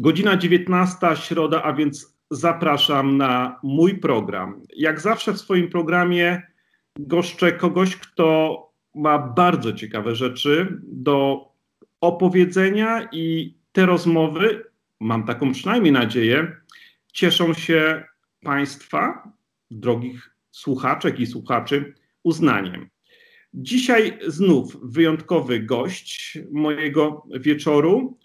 Godzina 19, środa, a więc zapraszam na mój program. Jak zawsze w swoim programie goszczę kogoś, kto ma bardzo ciekawe rzeczy do opowiedzenia i te rozmowy, mam taką przynajmniej nadzieję, cieszą się Państwa, drogich słuchaczek i słuchaczy, uznaniem. Dzisiaj znów wyjątkowy gość mojego wieczoru,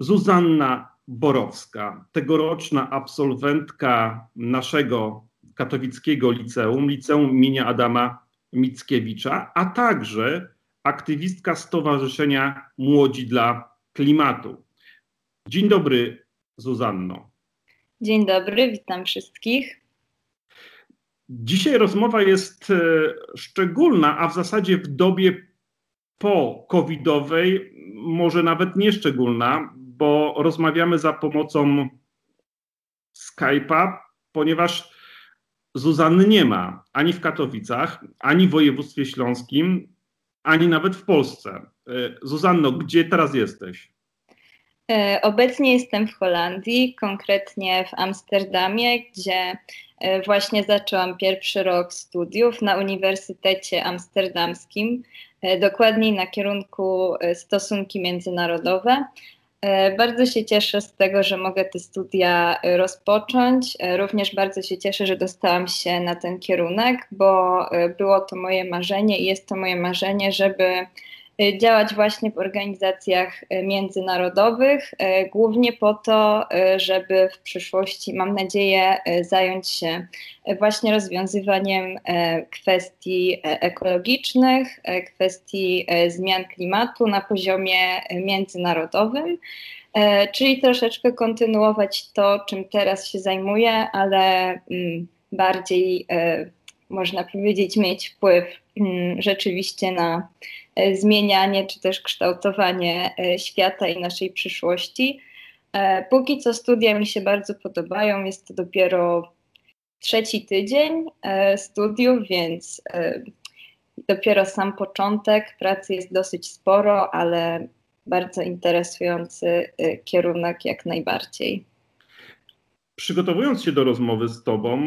Zuzanna Borowska, tegoroczna absolwentka naszego katowickiego liceum, liceum imienia Adama Mickiewicza, a także aktywistka Stowarzyszenia Młodzi dla Klimatu. Dzień dobry, Zuzanno. Dzień dobry, witam wszystkich. Dzisiaj rozmowa jest e, szczególna, a w zasadzie w dobie po-covidowej może nawet nieszczególna, bo rozmawiamy za pomocą Skype'a, ponieważ Zuzanny nie ma ani w Katowicach, ani w województwie śląskim, ani nawet w Polsce. E, Zuzanno, gdzie teraz jesteś? E, obecnie jestem w Holandii, konkretnie w Amsterdamie, gdzie e, właśnie zaczęłam pierwszy rok studiów na Uniwersytecie Amsterdamskim, dokładniej na kierunku stosunki międzynarodowe. E, bardzo się cieszę z tego, że mogę te studia e, rozpocząć. E, również bardzo się cieszę, że dostałam się na ten kierunek, bo było to moje marzenie i jest to moje marzenie, żeby działać właśnie w organizacjach y, międzynarodowych, y, głównie po to, żeby w przyszłości, mam nadzieję, zająć się właśnie rozwiązywaniem kwestii ekologicznych, kwestii zmian klimatu na poziomie międzynarodowym. Czyli troszeczkę kontynuować to, czym teraz się zajmuję, ale mm, bardziej można powiedzieć, mieć wpływ mm, rzeczywiście na zmienianie czy też kształtowanie e, świata i naszej przyszłości. E, póki co studia mi się bardzo podobają, jest to dopiero trzeci tydzień studiów, więc dopiero sam początek. Pracy jest dosyć sporo, ale bardzo interesujący kierunek jak najbardziej. Przygotowując się do rozmowy z Tobą,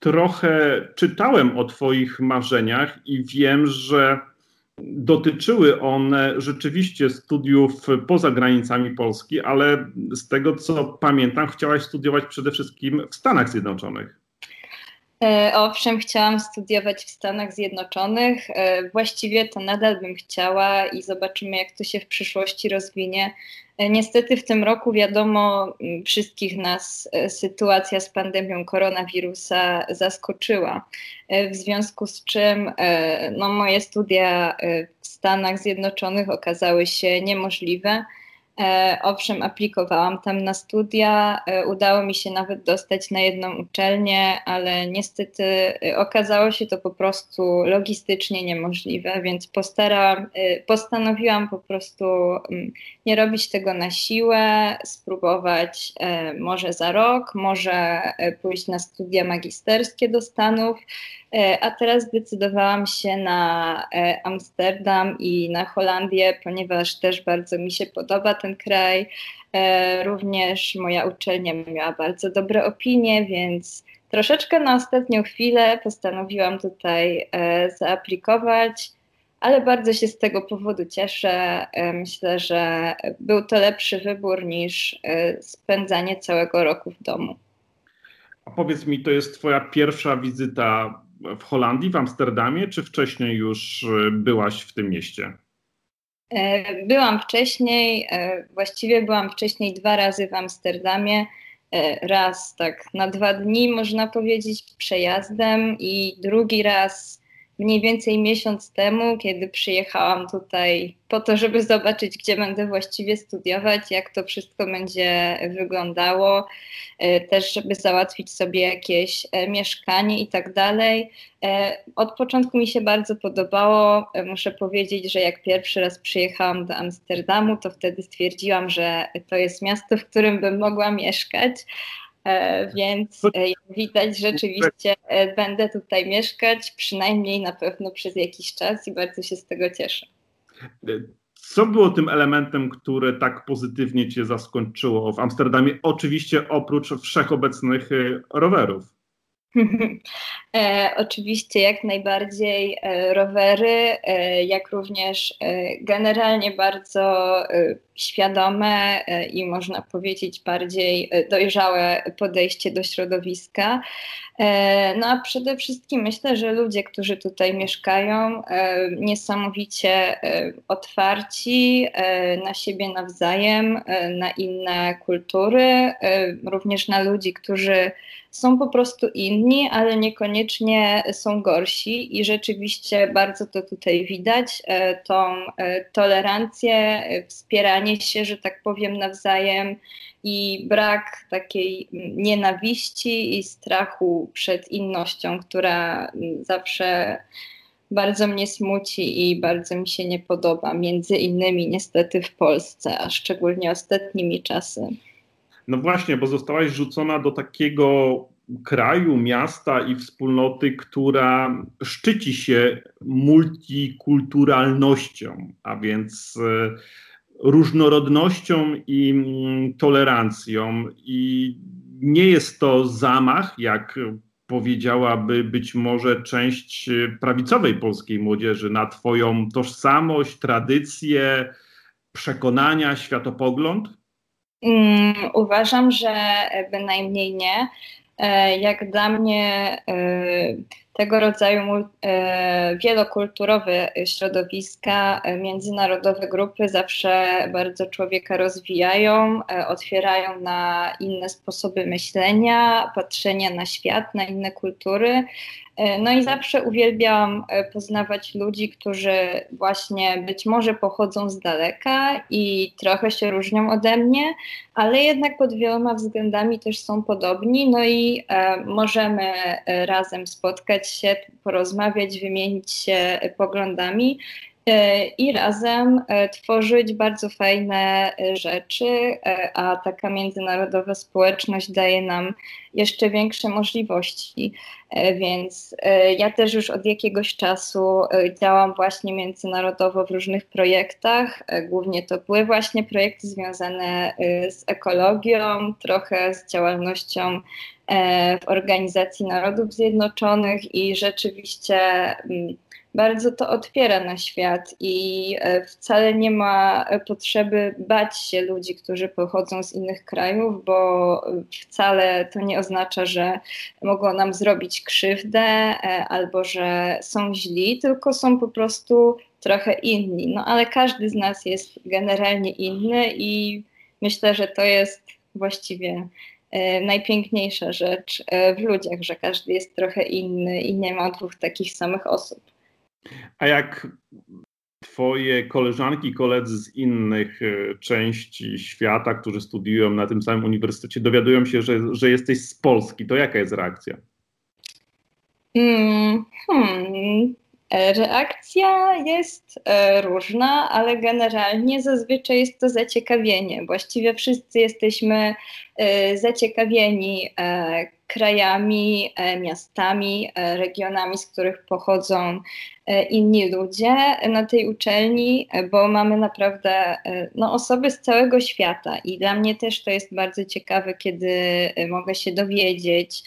trochę czytałem o Twoich marzeniach i wiem, że Dotyczyły one rzeczywiście studiów poza granicami Polski, ale z tego co pamiętam, chciałaś studiować przede wszystkim w Stanach Zjednoczonych. E, owszem, chciałam studiować w Stanach Zjednoczonych. E, właściwie to nadal bym chciała i zobaczymy, jak to się w przyszłości rozwinie. E, niestety w tym roku, wiadomo, wszystkich nas sytuacja z pandemią koronawirusa zaskoczyła, w związku z czym no, moje studia w Stanach Zjednoczonych okazały się niemożliwe. E, owszem, aplikowałam tam na studia, e, udało mi się nawet dostać na jedną uczelnię, ale niestety e, okazało się to po prostu logistycznie niemożliwe, więc postarałam, postanowiłam po prostu mm, nie robić tego na siłę, spróbować może za rok, może pójść na studia magisterskie do Stanów. A teraz zdecydowałam się na Amsterdam i na Holandię, ponieważ też bardzo mi się podoba ten kraj. E, również moja uczelnia miała bardzo dobre opinie, więc troszeczkę na ostatnią chwilę postanowiłam tutaj e, zaaplikować, ale bardzo się z tego powodu cieszę. E, myślę, że był to lepszy wybór niż spędzanie całego roku w domu. A powiedz mi, to jest Twoja pierwsza wizyta w Holandii, w Amsterdamie, czy wcześniej już byłaś w tym mieście? E, byłam wcześniej, e, właściwie byłam wcześniej dwa razy w Amsterdamie. E, raz tak na dwa dni, można powiedzieć, przejazdem, i drugi raz mniej więcej miesiąc temu, kiedy przyjechałam tutaj po to, żeby zobaczyć, gdzie będę właściwie studiować, jak to wszystko będzie wyglądało, e, też żeby załatwić sobie jakieś e, mieszkanie i tak dalej. E, od początku mi się bardzo podobało. Muszę powiedzieć, że jak pierwszy raz przyjechałam do Amsterdamu, to wtedy stwierdziłam, że to jest miasto, w którym bym mogła mieszkać. E, więc e, widać rzeczywiście e, będę tutaj mieszkać, przynajmniej na pewno przez jakiś czas i bardzo się z tego cieszę. Co było tym elementem, które tak pozytywnie Cię zaskoczyło w Amsterdamie? Oczywiście oprócz wszechobecnych rowerów. E, oczywiście jak najbardziej e, rowery, e, jak również generalnie bardzo świadome e, i można powiedzieć bardziej dojrzałe podejście do środowiska. No a przede wszystkim myślę, że ludzie, którzy tutaj mieszkają, niesamowicie otwarci na siebie nawzajem, na inne kultury, również na ludzi, którzy są po prostu inni, ale niekoniecznie są gorsi i rzeczywiście bardzo to tutaj widać, e, tą e, tolerancję, e, wspieranie się, że tak powiem, nawzajem i brak takiej nienawiści i strachu przed innością, która zawsze bardzo mnie smuci i bardzo mi się nie podoba, między innymi niestety w Polsce, a szczególnie ostatnimi czasy. No właśnie, bo zostałaś rzucona do takiego kraju, miasta i wspólnoty, która szczyci się multikulturalnością, a więc e, różnorodnością i mm, tolerancją. I nie jest to zamach, jak powiedziałaby być może część prawicowej polskiej młodzieży, na Twoją tożsamość, tradycje, przekonania, światopogląd? Mm, uważam, że bynajmniej nie. E, jak dla mnie e, tego rodzaju e, wielokulturowe środowiska, międzynarodowe grupy zawsze bardzo człowieka rozwijają, otwierają na inne sposoby myślenia, patrzenia na świat, na inne kultury. E, no i zawsze uwielbiam e, poznawać ludzi, którzy właśnie być może pochodzą z daleka i trochę się różnią ode mnie, ale jednak pod wieloma względami też są podobni. No i e, możemy e, razem spotkać się, porozmawiać, wymienić się poglądami. E, i razem e, tworzyć bardzo fajne e, rzeczy, a taka międzynarodowa społeczność daje nam jeszcze większe możliwości. Więc ja też już od jakiegoś czasu działam właśnie międzynarodowo w różnych projektach. Głównie to były właśnie projekty związane z ekologią, trochę z działalnością w Organizacji Narodów Zjednoczonych i rzeczywiście mm, bardzo to otwiera na świat i e, wcale nie ma potrzeby bać się ludzi, którzy pochodzą z innych krajów, bo wcale to nie oznacza, że mogą nam zrobić krzywdę e, albo że są źli, tylko są po prostu trochę inni. No ale każdy z nas jest generalnie inny i myślę, że to jest właściwie e, najpiękniejsza rzecz w ludziach, że każdy jest trochę inny i nie ma dwóch takich samych osób. A jak Twoje koleżanki, koledzy z innych e, części świata, którzy studiują na tym samym uniwersytecie, dowiadują się, że, że jesteś z Polski, to jaka jest reakcja? Mm, hmm. Reakcja jest e, różna, ale generalnie zazwyczaj jest to zaciekawienie. Właściwie wszyscy jesteśmy e, zaciekawieni krajami, e, miastami, e, regionami, z których pochodzą e, inni ludzie na tej uczelni, bo mamy naprawdę no, osoby z całego świata. I dla mnie też to jest bardzo ciekawe, kiedy mogę się dowiedzieć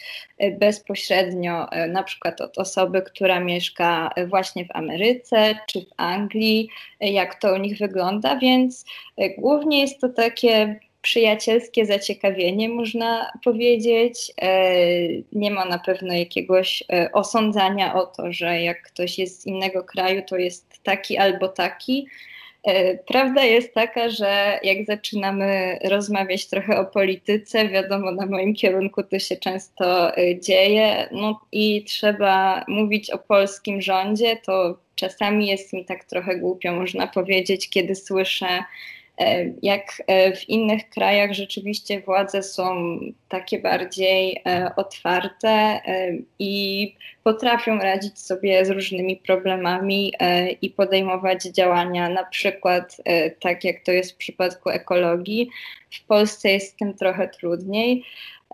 bezpośrednio na przykład od osoby, która mieszka właśnie w Ameryce czy w Anglii, jak to u nich wygląda, więc głównie jest to takie przyjacielskie zaciekawienie, można powiedzieć. E, nie ma na pewno jakiegoś e, osądzania o to, że jak ktoś jest z innego kraju, to jest taki albo taki. E, prawda jest taka, że jak zaczynamy rozmawiać trochę o polityce, wiadomo, na moim kierunku to się często dzieje, no i trzeba mówić o polskim rządzie, to czasami jest mi tak trochę głupio, można powiedzieć, kiedy słyszę jak e, w innych krajach rzeczywiście władze są takie bardziej e, otwarte i potrafią radzić sobie z różnymi problemami e, i podejmować działania, na przykład e, tak jak to jest w przypadku ekologii. W Polsce jest z tym trochę trudniej.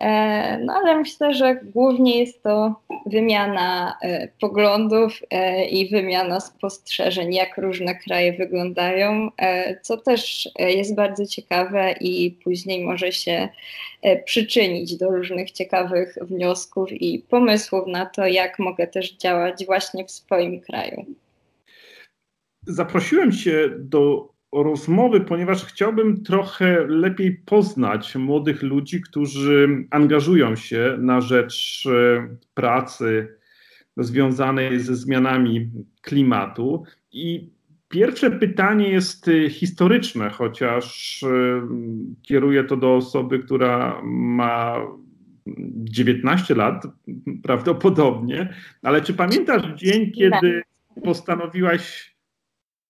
E, no ale myślę, że głównie jest to wymiana poglądów i wymiana spostrzeżeń, jak różne kraje wyglądają, co też jest bardzo ciekawe i później może się przyczynić do różnych ciekawych wniosków i pomysłów na to, jak mogę też działać właśnie w swoim kraju. Zaprosiłem Cię do rozmowy, ponieważ chciałbym trochę lepiej poznać młodych ludzi, którzy angażują się na rzecz e, pracy związanej ze zmianami klimatu. I pierwsze pytanie jest e, historyczne, chociaż e, kieruję to do osoby, która ma 19 lat prawdopodobnie, ale czy pamiętasz dzień, kiedy postanowiłaś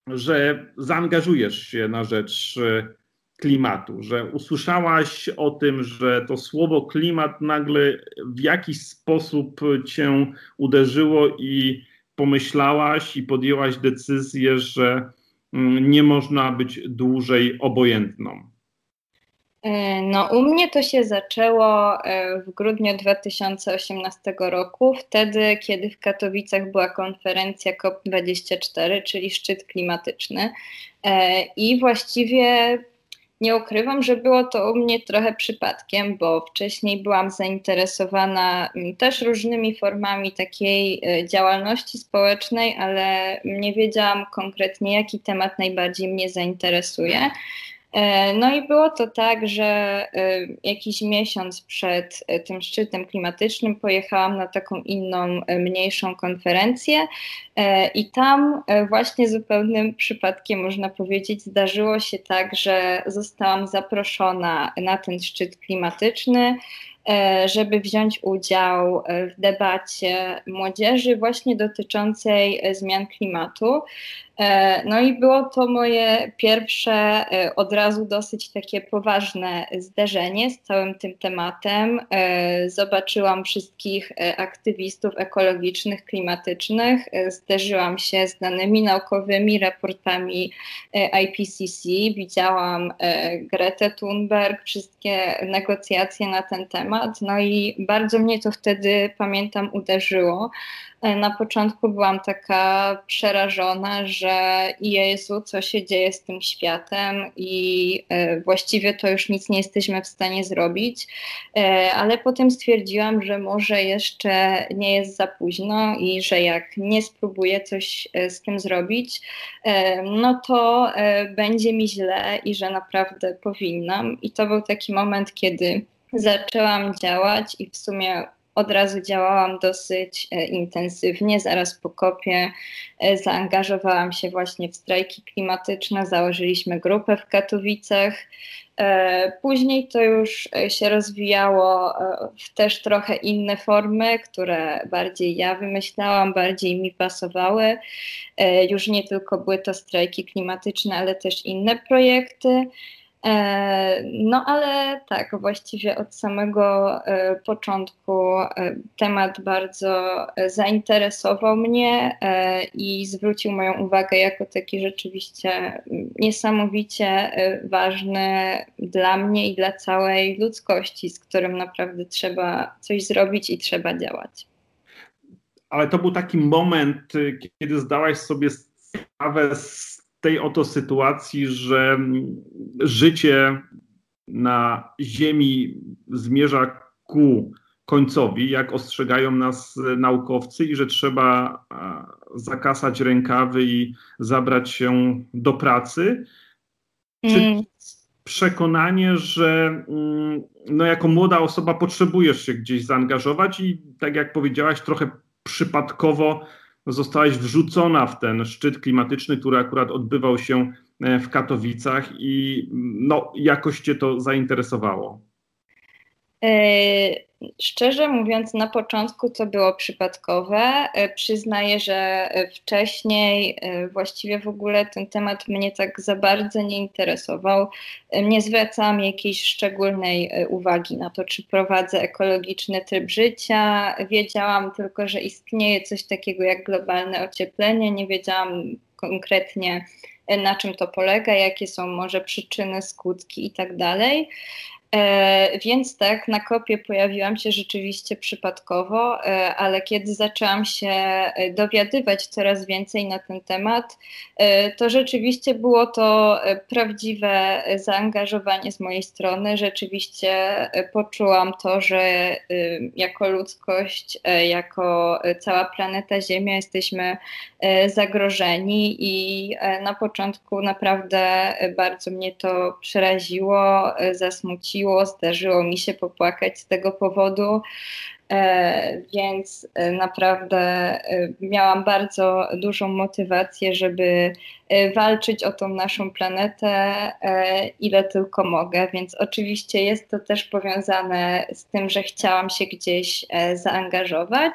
że zaangażujesz się na rzecz e, klimatu, że usłyszałaś o tym, że to słowo klimat nagle w jakiś sposób cię uderzyło i pomyślałaś i podjęłaś decyzję, że mm, nie można być dłużej obojętną. E, no, u mnie to się zaczęło e, w grudniu 2018 roku, wtedy, kiedy w Katowicach była konferencja COP24, czyli szczyt klimatyczny. E, I właściwie nie ukrywam, że było to u mnie trochę przypadkiem, bo wcześniej byłam zainteresowana też różnymi formami takiej działalności społecznej, ale nie wiedziałam konkretnie, jaki temat najbardziej mnie zainteresuje. E, no i było to tak, że e, jakiś miesiąc przed e, tym szczytem klimatycznym pojechałam na taką inną, mniejszą konferencję i tam właśnie zupełnym przypadkiem, można powiedzieć, zdarzyło się tak, że zostałam zaproszona na ten szczyt klimatyczny żeby wziąć udział w debacie młodzieży właśnie dotyczącej zmian klimatu. E, no i było to moje pierwsze, e, od razu dosyć takie poważne zderzenie z całym tym tematem. E, zobaczyłam wszystkich aktywistów ekologicznych, klimatycznych, zderzyłam się z danymi naukowymi, raportami IPCC, widziałam Gretę Thunberg, wszystkie negocjacje na ten temat, no i bardzo mnie to wtedy, pamiętam, uderzyło. E, na początku byłam taka przerażona, że Jezu, co się dzieje z tym światem i e, właściwie to już nic nie jesteśmy w stanie zrobić, e, ale potem stwierdziłam, że może jeszcze nie jest za późno i że jak nie spróbuję coś z tym zrobić, no to będzie mi źle i że naprawdę powinnam. I to był taki moment, kiedy zaczęłam działać i w sumie od razu działałam dosyć e, intensywnie. Zaraz po kopie e, zaangażowałam się właśnie w strajki klimatyczne, założyliśmy grupę w Katowicach. E, później to już się rozwijało w też trochę inne formy, które bardziej ja wymyślałam, bardziej mi pasowały. Już nie tylko były to strajki klimatyczne, ale też inne projekty. E, no ale tak, właściwie od samego e, początku e, temat bardzo zainteresował mnie i zwrócił moją uwagę jako taki rzeczywiście niesamowicie ważny dla mnie i dla całej ludzkości, z którym naprawdę trzeba coś zrobić i trzeba działać. Ale to był taki moment, kiedy zdałaś sobie sprawę z tej oto sytuacji, że życie na Ziemi zmierza ku końcowi, jak ostrzegają nas naukowcy, i że trzeba zakasać rękawy i zabrać się do pracy. Czy mm. przekonanie, że mm, no, jako młoda osoba potrzebujesz się gdzieś zaangażować i tak jak powiedziałaś, trochę przypadkowo zostałaś wrzucona w ten szczyt klimatyczny, który akurat odbywał się e, w Katowicach i no, jakoś cię to zainteresowało? Szczerze mówiąc, na początku to było przypadkowe. E, przyznaję, że e, wcześniej e, właściwie w ogóle ten temat mnie tak za bardzo nie interesował. Nie zwracałam jakiejś szczególnej uwagi na to, czy prowadzę ekologiczny tryb życia. Wiedziałam tylko, że istnieje coś takiego jak globalne ocieplenie. Nie wiedziałam konkretnie, na czym to polega, jakie są może przyczyny, skutki i tak dalej. E, więc tak, na kopie pojawiłam się rzeczywiście przypadkowo, e, ale kiedy zaczęłam się e, dowiadywać coraz więcej na ten temat, to rzeczywiście było to prawdziwe zaangażowanie z mojej strony. Rzeczywiście poczułam to, że jako ludzkość, jako cała planeta Ziemia jesteśmy zagrożeni i na początku naprawdę bardzo mnie to przeraziło, zasmuciło zdarzyło, zdarzyło mi się popłakać z tego powodu. E, więc e, naprawdę e, miałam bardzo dużą motywację, żeby walczyć o tą naszą planetę, ile tylko mogę. Więc oczywiście jest to też powiązane z tym, że chciałam się gdzieś zaangażować.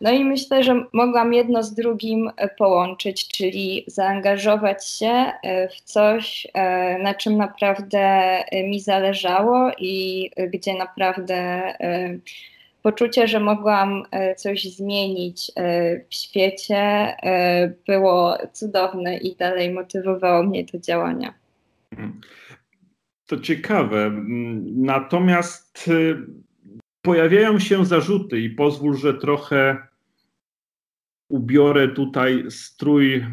No i myślę, że mogłam jedno z drugim e, połączyć, czyli zaangażować się e, w coś, e, na czym naprawdę mi zależało i gdzie naprawdę poczucie, że mogłam coś zmienić w świecie, było cudowne i dalej motywowało mnie do działania. To ciekawe. Natomiast pojawiają się zarzuty, i pozwól, że trochę ubiorę tutaj strój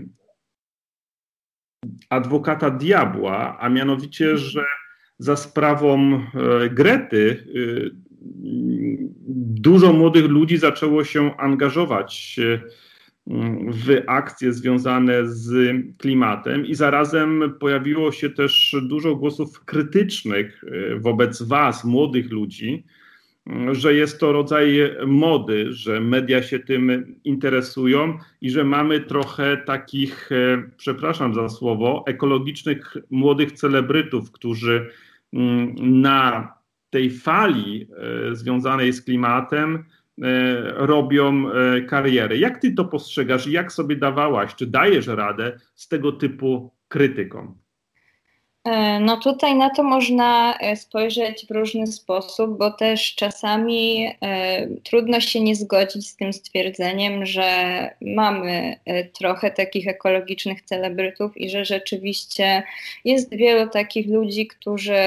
adwokata diabła, a mianowicie, że za sprawą e, Grety e, dużo młodych ludzi zaczęło się angażować e, w akcje związane z klimatem i zarazem pojawiło się też dużo głosów krytycznych wobec Was, młodych ludzi, że jest to rodzaj mody, że media się tym interesują i że mamy trochę takich, e, przepraszam za słowo, ekologicznych młodych celebrytów, którzy mm, na tej fali e, związanej z klimatem e, robią karierę. Jak ty to postrzegasz i jak sobie dawałaś, czy dajesz radę z tego typu krytykom? E, no tutaj na to można e, spojrzeć w różny sposób, bo też czasami e, trudno się nie zgodzić z tym stwierdzeniem, że mamy trochę takich ekologicznych celebrytów i że rzeczywiście jest wielu takich ludzi, którzy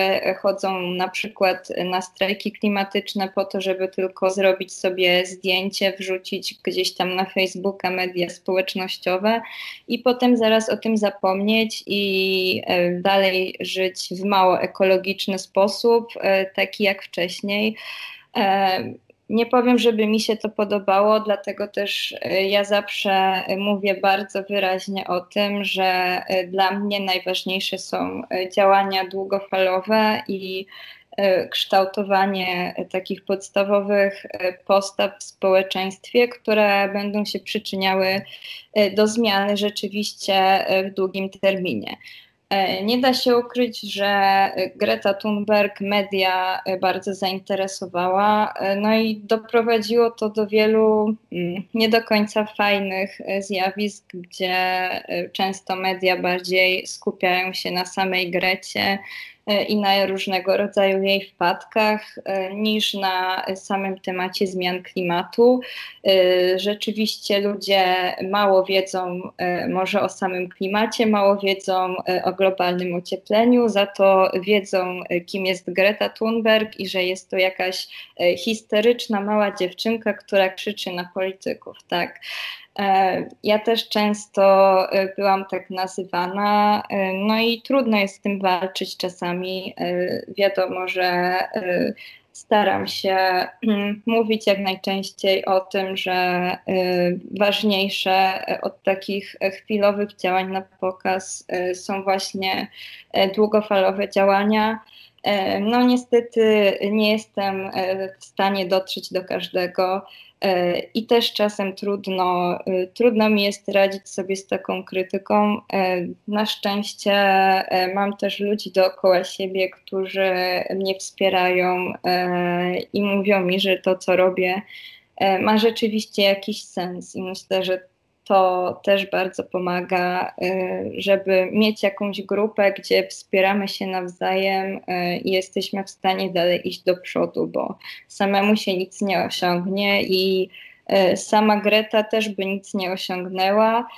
chodzą na przykład na strajki klimatyczne po to, żeby tylko zrobić sobie zdjęcie, wrzucić gdzieś tam na Facebooka, media społecznościowe i potem zaraz o tym zapomnieć i e, żyć w mało ekologiczny sposób, e, taki jak wcześniej. E, nie powiem, żeby mi się to podobało, dlatego też e, ja zawsze mówię bardzo wyraźnie o tym, że dla mnie najważniejsze są działania długofalowe i kształtowanie takich podstawowych postaw w społeczeństwie, które będą się przyczyniały do zmiany rzeczywiście w długim terminie. E, nie da się ukryć, że Greta Thunberg media bardzo zainteresowała, e, no i doprowadziło to do wielu mm, nie do końca fajnych e, zjawisk, gdzie często media bardziej skupiają się na samej Grecie i na różnego rodzaju jej wpadkach, e, niż na samym temacie zmian klimatu. E, rzeczywiście ludzie mało wiedzą może o samym klimacie, mało wiedzą o globalnym ociepleniu, za to wiedzą, kim jest Greta Thunberg i że jest to jakaś histeryczna mała dziewczynka, która krzyczy na polityków. Tak. E, ja też często e, byłam tak nazywana, e, no i trudno jest z tym walczyć czasami. Wiadomo, że staram się mm, mówić jak najczęściej o tym, że ważniejsze od takich chwilowych działań na pokaz są właśnie długofalowe działania. No niestety nie jestem w stanie dotrzeć do każdego. E, I też czasem trudno, e, trudno mi jest radzić sobie z taką krytyką. E, na szczęście mam też ludzi dookoła siebie, którzy mnie wspierają i mówią mi, że to, co robię, ma rzeczywiście jakiś sens. I myślę, że to też bardzo pomaga, żeby mieć jakąś grupę, gdzie wspieramy się nawzajem i jesteśmy w stanie dalej iść do przodu, bo samemu się nic nie osiągnie i sama Greta też by nic nie osiągnęła.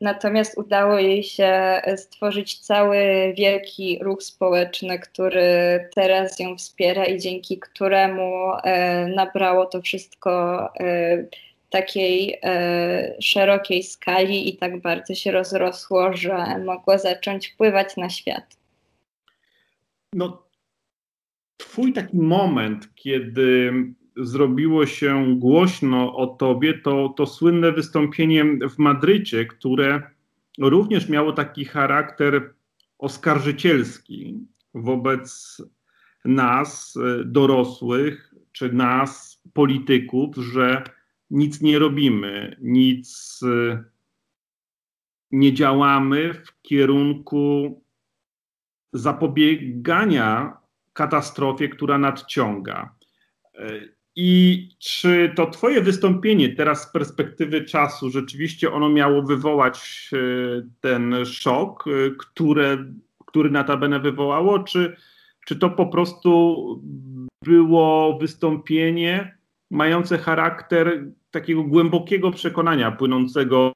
Natomiast udało jej się stworzyć cały wielki ruch społeczny, który teraz ją wspiera i dzięki któremu nabrało to wszystko takiej e, szerokiej skali i tak bardzo się rozrosło, że mogło zacząć wpływać na świat. No, twój taki moment, kiedy zrobiło się głośno o tobie, to, to słynne wystąpienie w Madrycie, które również miało taki charakter oskarżycielski wobec nas, e, dorosłych, czy nas, polityków, że nic nie robimy, nic y, nie działamy w kierunku zapobiegania katastrofie, która nadciąga. Y, I czy to Twoje wystąpienie teraz z perspektywy czasu rzeczywiście ono miało wywołać y, ten szok, które, który notabene wywołało, czy, czy to po prostu było wystąpienie mające charakter takiego głębokiego przekonania płynącego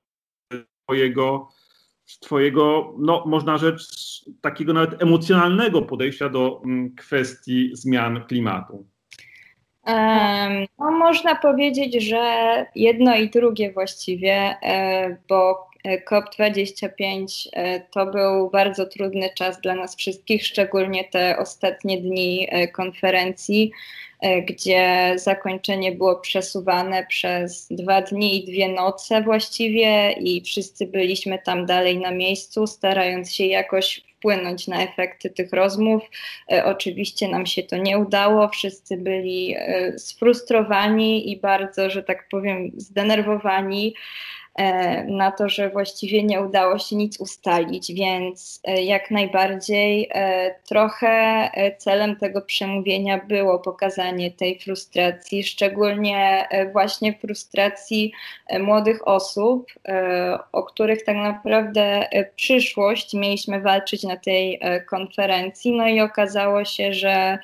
z twojego, z twojego no można rzec, takiego nawet emocjonalnego podejścia do mm, kwestii zmian klimatu? No, można powiedzieć, że jedno i drugie właściwie, e, bo COP25 e, to był bardzo trudny czas dla nas wszystkich, szczególnie te ostatnie dni e, konferencji. E, gdzie zakończenie było przesuwane przez dwa dni i dwie noce właściwie i wszyscy byliśmy tam dalej na miejscu, starając się jakoś wpłynąć na efekty tych rozmów. E, oczywiście nam się to nie udało, wszyscy byli e, sfrustrowani i bardzo, że tak powiem, zdenerwowani. E, na to, że właściwie nie udało się nic ustalić, więc e, jak najbardziej e, trochę celem tego przemówienia było pokazanie tej frustracji, szczególnie właśnie frustracji młodych osób, o których tak naprawdę przyszłość mieliśmy walczyć na tej konferencji. No i okazało się, że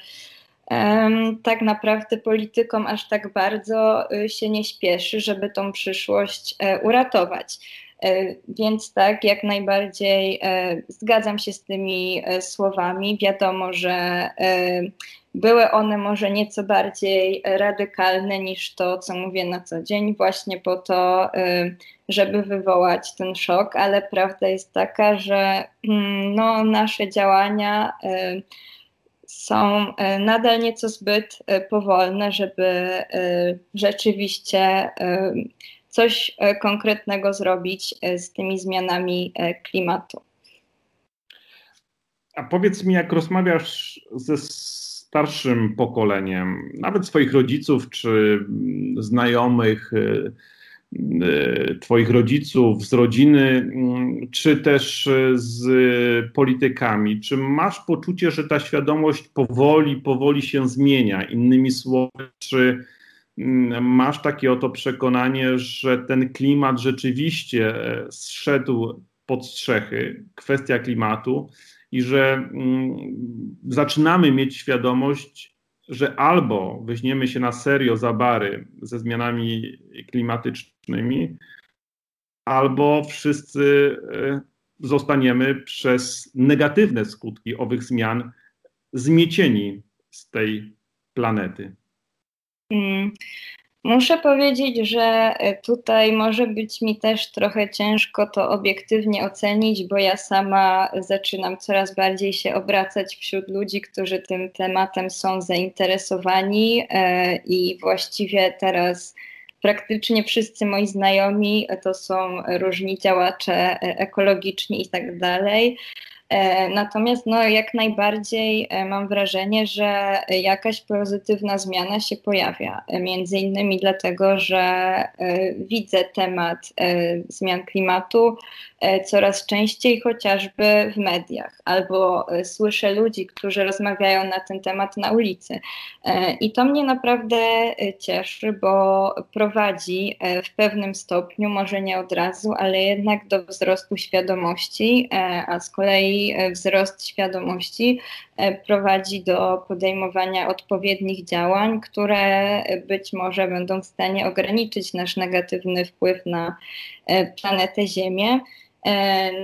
tak naprawdę politykom aż tak bardzo y, się nie śpieszy, żeby tą przyszłość e, uratować. E, więc tak, jak najbardziej e, zgadzam się z tymi słowami. Wiadomo, że były one może nieco bardziej radykalne niż to, co mówię na co dzień, właśnie po to, żeby wywołać ten szok, ale prawda jest taka, że mm, no, nasze działania są e, nadal nieco zbyt e, powolne, żeby e, rzeczywiście coś konkretnego zrobić z tymi zmianami klimatu. A powiedz mi, jak rozmawiasz ze starszym pokoleniem, nawet swoich rodziców czy znajomych, Y, twoich rodziców, z rodziny, mm, czy też y, z politykami? Czy masz poczucie, że ta świadomość powoli, powoli się zmienia? Innymi słowy, czy mm, masz takie oto przekonanie, że ten klimat rzeczywiście e, zszedł pod strzechy, kwestia klimatu, i że mm, zaczynamy mieć świadomość, że albo weźmiemy się na serio za bary ze zmianami klimatycznymi, albo wszyscy e, zostaniemy przez negatywne skutki owych zmian zmiecieni z tej planety. Hmm. Muszę powiedzieć, że e, tutaj może być mi też trochę ciężko to obiektywnie ocenić, bo ja sama zaczynam coraz bardziej się obracać wśród ludzi, którzy tym tematem są zainteresowani e, i właściwie teraz praktycznie wszyscy moi znajomi to są różni działacze ekologiczni i tak dalej. E, natomiast no, jak najbardziej e, mam wrażenie, że jakaś pozytywna zmiana się pojawia. E, między innymi dlatego, że widzę temat zmian klimatu coraz częściej chociażby w mediach, albo słyszę ludzi, którzy rozmawiają na ten temat na ulicy. I to mnie naprawdę cieszy, bo prowadzi w pewnym stopniu, może nie od razu, ale jednak do wzrostu świadomości, a z kolei E, wzrost świadomości e, prowadzi do podejmowania odpowiednich działań, które być może będą w stanie ograniczyć nasz negatywny wpływ na e, planetę Ziemię.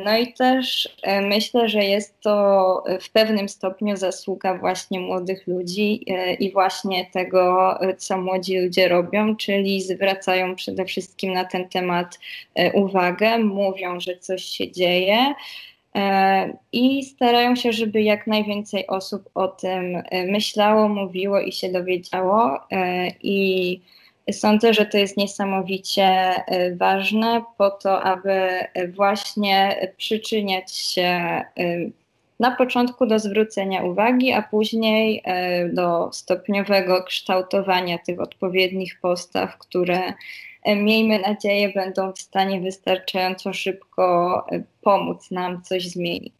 No i też myślę, że jest to w pewnym stopniu zasługa właśnie młodych ludzi i właśnie tego, co młodzi ludzie robią, czyli zwracają przede wszystkim na ten temat uwagę, mówią, że coś się dzieje. E, i starają się, żeby jak najwięcej osób o tym e, myślało, mówiło i się dowiedziało. E, I sądzę, że to jest niesamowicie ważne po to, aby właśnie przyczyniać się na początku do zwrócenia uwagi, a później do stopniowego kształtowania tych odpowiednich postaw, które miejmy nadzieję, będą w stanie wystarczająco szybko e, pomóc nam coś zmienić.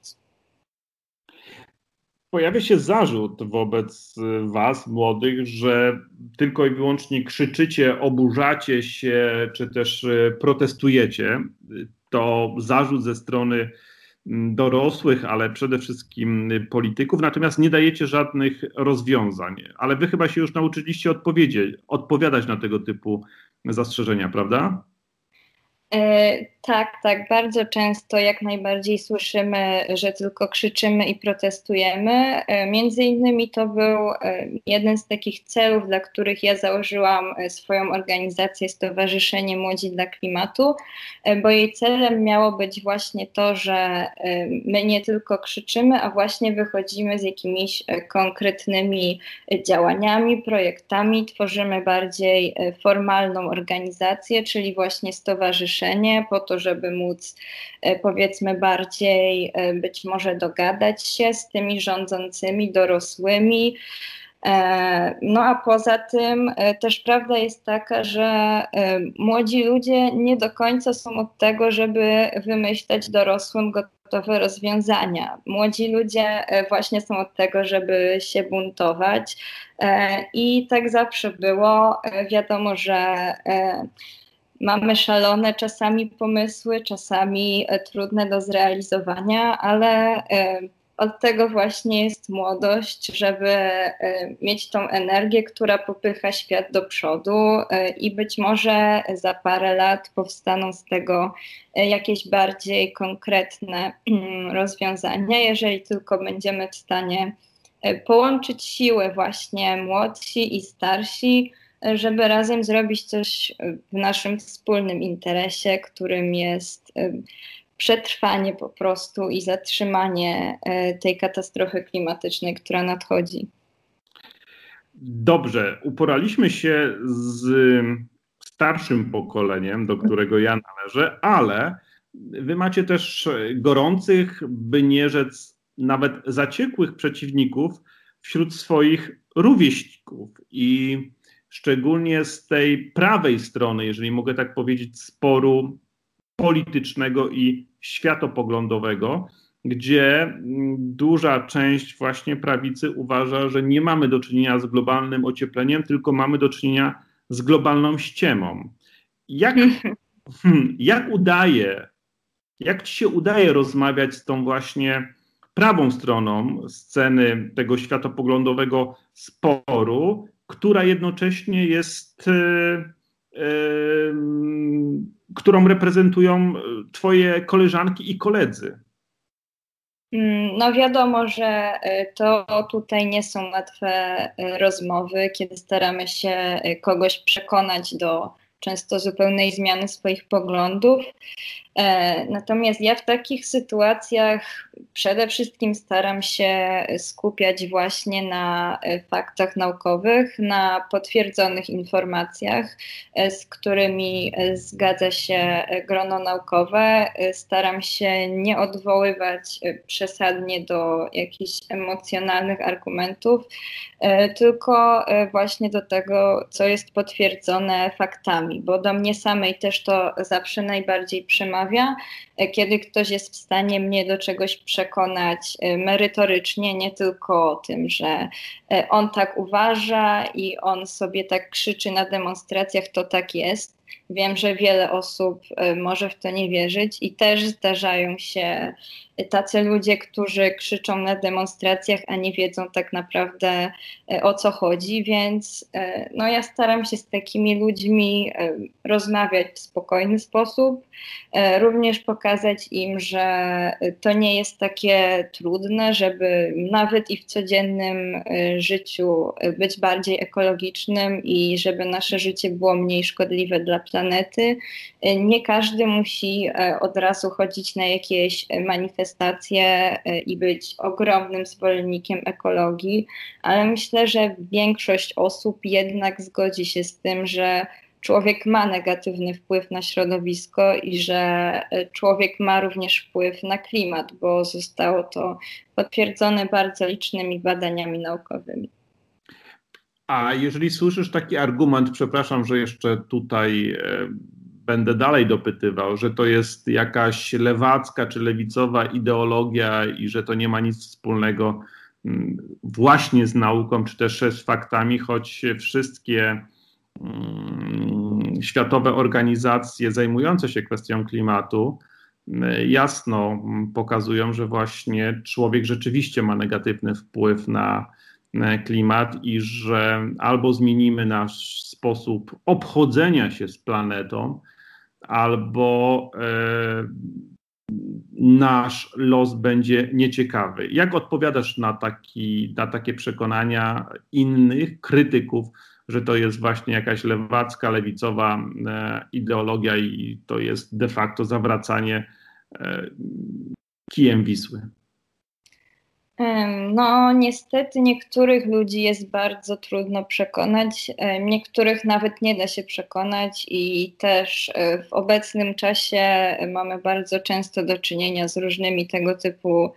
Pojawia się zarzut wobec e, Was, młodych, że tylko i wyłącznie krzyczycie, oburzacie się, czy też protestujecie. To zarzut ze strony dorosłych, ale przede wszystkim polityków, natomiast nie dajecie żadnych rozwiązań. Ale wy chyba się już nauczyliście odpowiadać na tego typu zastrzeżenia, prawda? E, tak, tak. Bardzo często jak najbardziej słyszymy, że tylko krzyczymy i protestujemy. E, między innymi to był e, jeden z takich celów, dla których ja założyłam swoją organizację Stowarzyszenie Młodzi dla Klimatu, bo jej celem miało być właśnie to, że my nie tylko krzyczymy, a właśnie wychodzimy z jakimiś konkretnymi działaniami, projektami, tworzymy bardziej formalną organizację, czyli właśnie stowarzyszenie to, żeby móc e, powiedzmy bardziej e, być może dogadać się z tymi rządzącymi dorosłymi. E, no a poza tym też prawda jest taka, że młodzi ludzie nie do końca są od tego, żeby wymyślać dorosłym gotowe rozwiązania. Młodzi ludzie właśnie są od tego, żeby się buntować i tak zawsze było. Wiadomo, że Mamy szalone czasami pomysły, czasami e, trudne do zrealizowania, ale e, od tego właśnie jest młodość, żeby e, mieć tą energię, która popycha świat do przodu i być może za parę lat powstaną z tego jakieś bardziej konkretne mm, rozwiązania, jeżeli tylko będziemy w stanie połączyć siły właśnie młodsi i starsi żeby razem zrobić coś w naszym wspólnym interesie, którym jest e, przetrwanie po prostu i zatrzymanie e, tej katastrofy klimatycznej, która nadchodzi. Dobrze, uporaliśmy się z starszym pokoleniem, do którego ja należę, ale wy macie też gorących, by nie rzec nawet zaciekłych przeciwników wśród swoich rówieśników. I szczególnie z tej prawej strony, jeżeli mogę tak powiedzieć, sporu politycznego i światopoglądowego, gdzie mm, duża część właśnie prawicy uważa, że nie mamy do czynienia z globalnym ociepleniem, tylko mamy do czynienia z globalną ściemą. Jak, hmm, jak udaje, jak ci się udaje rozmawiać z tą właśnie prawą stroną sceny tego światopoglądowego sporu, która jednocześnie jest, e, e, którą reprezentują Twoje koleżanki i koledzy? Mm, no wiadomo, że e, to tutaj nie są łatwe rozmowy, kiedy staramy się kogoś przekonać do często zupełnej zmiany swoich poglądów. E, natomiast ja w takich sytuacjach przede wszystkim staram się skupiać właśnie na e, faktach naukowych, na potwierdzonych informacjach, e, z którymi zgadza się grono naukowe. Staram się nie odwoływać przesadnie do jakichś emocjonalnych argumentów, tylko właśnie do tego, co jest potwierdzone faktami, bo do mnie samej też to zawsze najbardziej przemawia e, kiedy ktoś jest w stanie mnie do czegoś przekonać e, merytorycznie, nie tylko o tym, że e, on tak uważa i on sobie tak krzyczy na demonstracjach, to tak jest. Wiem, że wiele osób może w to nie wierzyć i też zdarzają się tacy ludzie, którzy krzyczą na demonstracjach, a nie wiedzą tak naprawdę e, o co chodzi, więc e, no, ja staram się z takimi ludźmi rozmawiać w spokojny sposób, również pokazać im, że to nie jest takie trudne, żeby nawet i w codziennym życiu być bardziej ekologicznym i żeby nasze życie było mniej szkodliwe dla planety. Nie każdy musi od razu chodzić na jakieś manifestacje e, i być ogromnym zwolennikiem ekologii, ale myślę, że większość osób jednak zgodzi się z tym, że człowiek ma negatywny wpływ na środowisko i że e, człowiek ma również wpływ na klimat, bo zostało to potwierdzone bardzo licznymi badaniami naukowymi. A jeżeli słyszysz taki argument, przepraszam, że jeszcze tutaj e, będę dalej dopytywał, że to jest jakaś lewacka czy lewicowa ideologia i że to nie ma nic wspólnego mm, właśnie z nauką czy też z faktami, choć wszystkie mm, światowe organizacje zajmujące się kwestią klimatu mm, jasno pokazują, że właśnie człowiek rzeczywiście ma negatywny wpływ na klimat i że albo zmienimy nasz sposób obchodzenia się z planetą, albo e, nasz los będzie nieciekawy. Jak odpowiadasz na, taki, na takie przekonania innych krytyków, że to jest właśnie jakaś lewacka, lewicowa e, ideologia i to jest de facto zawracanie e, kijem Wisły? No, niestety niektórych ludzi jest bardzo trudno przekonać, niektórych nawet nie da się przekonać, i też e, w obecnym czasie mamy bardzo często do czynienia z różnymi tego typu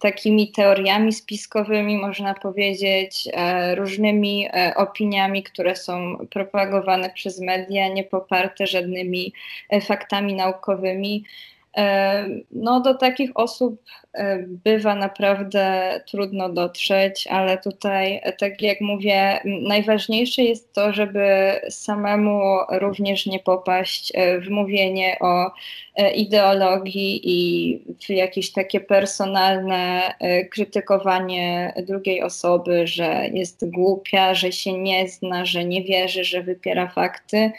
takimi teoriami spiskowymi, można powiedzieć, e, różnymi e, opiniami, które są propagowane przez media, nie poparte żadnymi faktami naukowymi. No, do takich osób bywa naprawdę trudno dotrzeć, ale tutaj, tak jak mówię, najważniejsze jest to, żeby samemu również nie popaść w mówienie o ideologii i w jakieś takie personalne krytykowanie drugiej osoby, że jest głupia, że się nie zna, że nie wierzy, że wypiera fakty,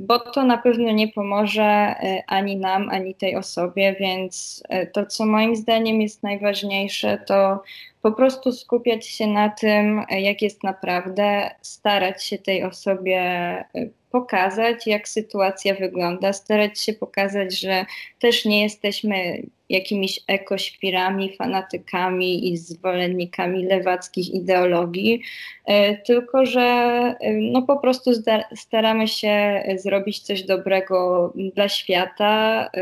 bo to na pewno nie pomoże ani nam, ani tej osobie, więc to, co moim zdaniem jest najważniejsze, to po prostu skupiać się na tym, jak jest naprawdę, starać się tej osobie pokazać, jak sytuacja wygląda, starać się pokazać, że też nie jesteśmy jakimiś ekośpirami, fanatykami i zwolennikami lewackich ideologii, e, tylko że e, no po prostu staramy się zrobić coś dobrego dla świata, e,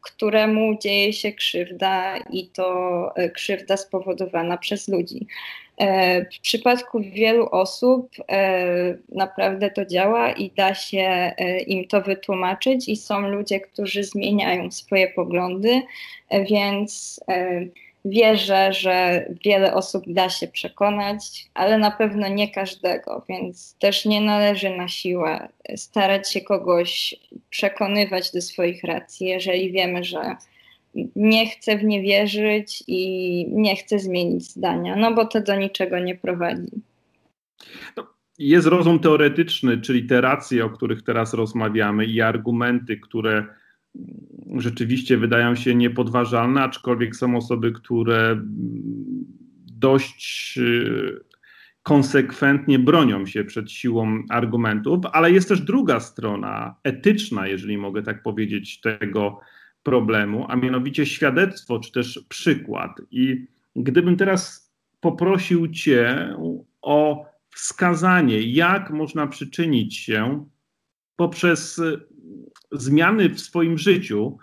któremu dzieje się krzywda i to krzywda spowodowana przez ludzi. W przypadku wielu osób naprawdę to działa i da się im to wytłumaczyć, i są ludzie, którzy zmieniają swoje poglądy, więc e, wierzę, że wiele osób da się przekonać, ale na pewno nie każdego, więc też nie należy na siłę starać się kogoś przekonywać do swoich racji, jeżeli wiemy, że nie chce w nie wierzyć i nie chce zmienić zdania, no bo to do niczego nie prowadzi. No, jest rozum teoretyczny, czyli te racje, o których teraz rozmawiamy i argumenty, które rzeczywiście wydają się niepodważalne, aczkolwiek są osoby, które dość y, konsekwentnie bronią się przed siłą argumentów, ale jest też druga strona etyczna, jeżeli mogę tak powiedzieć, tego problemu, a mianowicie świadectwo czy też przykład. I gdybym teraz poprosił Cię o wskazanie, jak można przyczynić się poprzez zmiany w swoim życiu,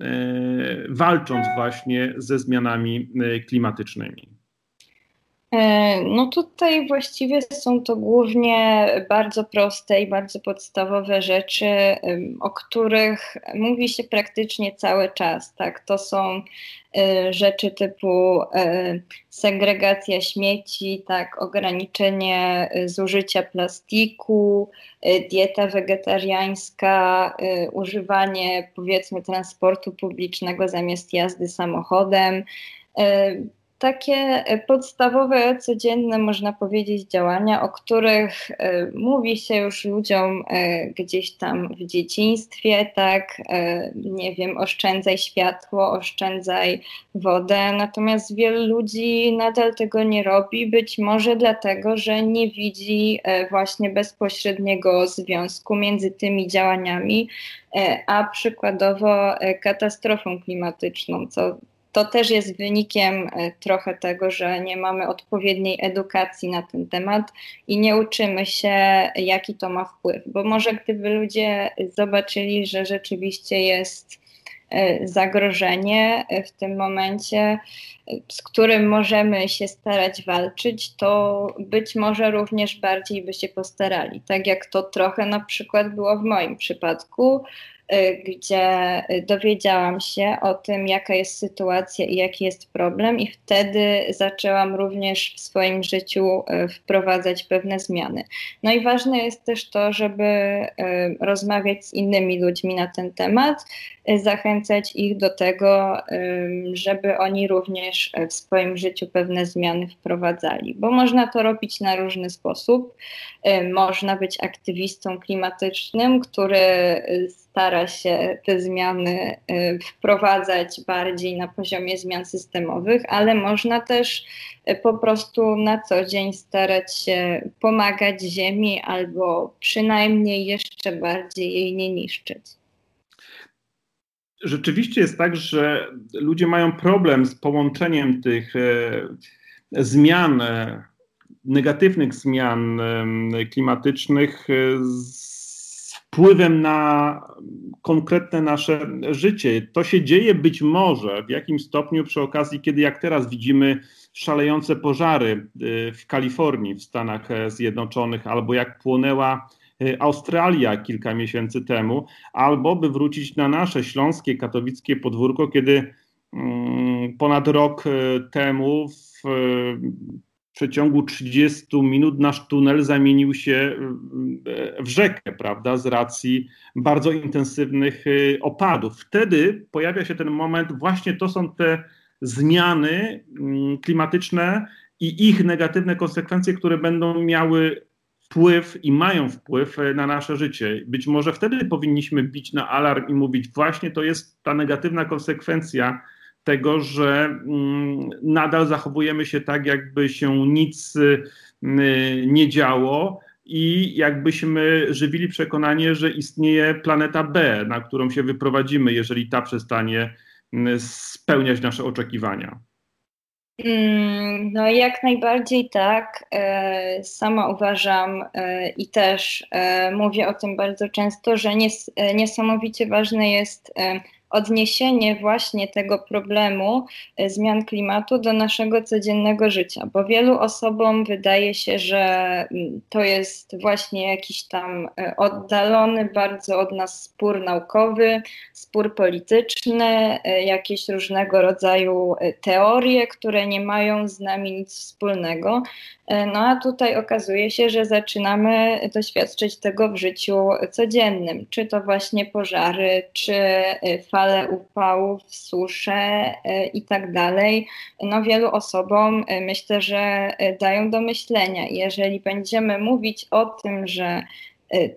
e, walcząc właśnie ze zmianami e, klimatycznymi. E, no tutaj właściwie są to głównie bardzo proste i bardzo podstawowe rzeczy, o których mówi się praktycznie cały czas. Tak? To są e, rzeczy typu e, segregacja śmieci, tak, ograniczenie zużycia plastiku, dieta wegetariańska, używanie powiedzmy transportu publicznego zamiast jazdy samochodem takie e, podstawowe, codzienne, można powiedzieć, działania, o których e, mówi się już ludziom e, gdzieś tam w dzieciństwie, tak, nie wiem, oszczędzaj światło, oszczędzaj wodę, natomiast wielu ludzi nadal tego nie robi, być może dlatego, że nie widzi właśnie bezpośredniego związku między tymi działaniami, a przykładowo katastrofą klimatyczną, co to też jest wynikiem e, trochę tego, że nie mamy odpowiedniej edukacji na ten temat i nie uczymy się, jaki to ma wpływ. Bo może gdyby ludzie zobaczyli, że rzeczywiście jest e, zagrożenie e, w tym momencie, z którym możemy się starać walczyć, to być może również bardziej by się postarali. Tak jak to trochę na przykład było w moim przypadku. Y, gdzie dowiedziałam się o tym, jaka jest sytuacja i jaki jest problem, i wtedy zaczęłam również w swoim życiu y, wprowadzać pewne zmiany. No i ważne jest też to, żeby y, rozmawiać z innymi ludźmi na ten temat, zachęcać ich do tego, żeby oni również w swoim życiu pewne zmiany wprowadzali, bo można to robić na różny sposób. Można być aktywistą klimatycznym, który stara się te zmiany y, wprowadzać bardziej na poziomie zmian systemowych, ale można też y, po prostu na co dzień starać się pomagać Ziemi albo przynajmniej jeszcze bardziej jej nie niszczyć. Rzeczywiście jest tak, że ludzie mają problem z połączeniem tych e, zmian, negatywnych zmian klimatycznych z wpływem na konkretne nasze życie. To się dzieje być może w jakimś stopniu przy okazji, kiedy jak teraz widzimy szalejące pożary y, w Kalifornii, w Stanach Zjednoczonych, albo jak płonęła y, Australia kilka miesięcy temu, albo by wrócić na nasze śląskie, katowickie podwórko, kiedy mm, ponad rok y, temu w przeciągu 30 minut nasz tunel zamienił się w rzekę, prawda, z racji bardzo intensywnych y, opadów. Wtedy pojawia się ten moment, właśnie to są te zmiany mm, klimatyczne i ich negatywne konsekwencje, które będą miały wpływ i mają wpływ y, na nasze życie. Być może wtedy powinniśmy bić na alarm i mówić, właśnie to jest ta negatywna konsekwencja tego, że mm, nadal zachowujemy się tak, jakby się nic y, nie działo i jakbyśmy żywili przekonanie, że istnieje planeta B, na którą się wyprowadzimy, jeżeli ta przestanie mm, spełniać nasze oczekiwania. Mm, no, jak najbardziej tak. E, sama uważam e, i też e, mówię o tym bardzo często, że nies niesamowicie ważne jest odniesienie właśnie tego problemu e, zmian klimatu do naszego codziennego życia, bo wielu osobom wydaje się, że mm, to jest właśnie jakiś tam e, oddalony bardzo od nas spór naukowy, spór polityczny, e, jakieś różnego rodzaju teorie, które nie mają z nami nic wspólnego. No a tutaj okazuje się, że zaczynamy doświadczyć tego w życiu codziennym, czy to właśnie pożary, czy fale upałów, susze i tak dalej. No wielu osobom myślę, że dają do myślenia. Jeżeli będziemy mówić o tym, że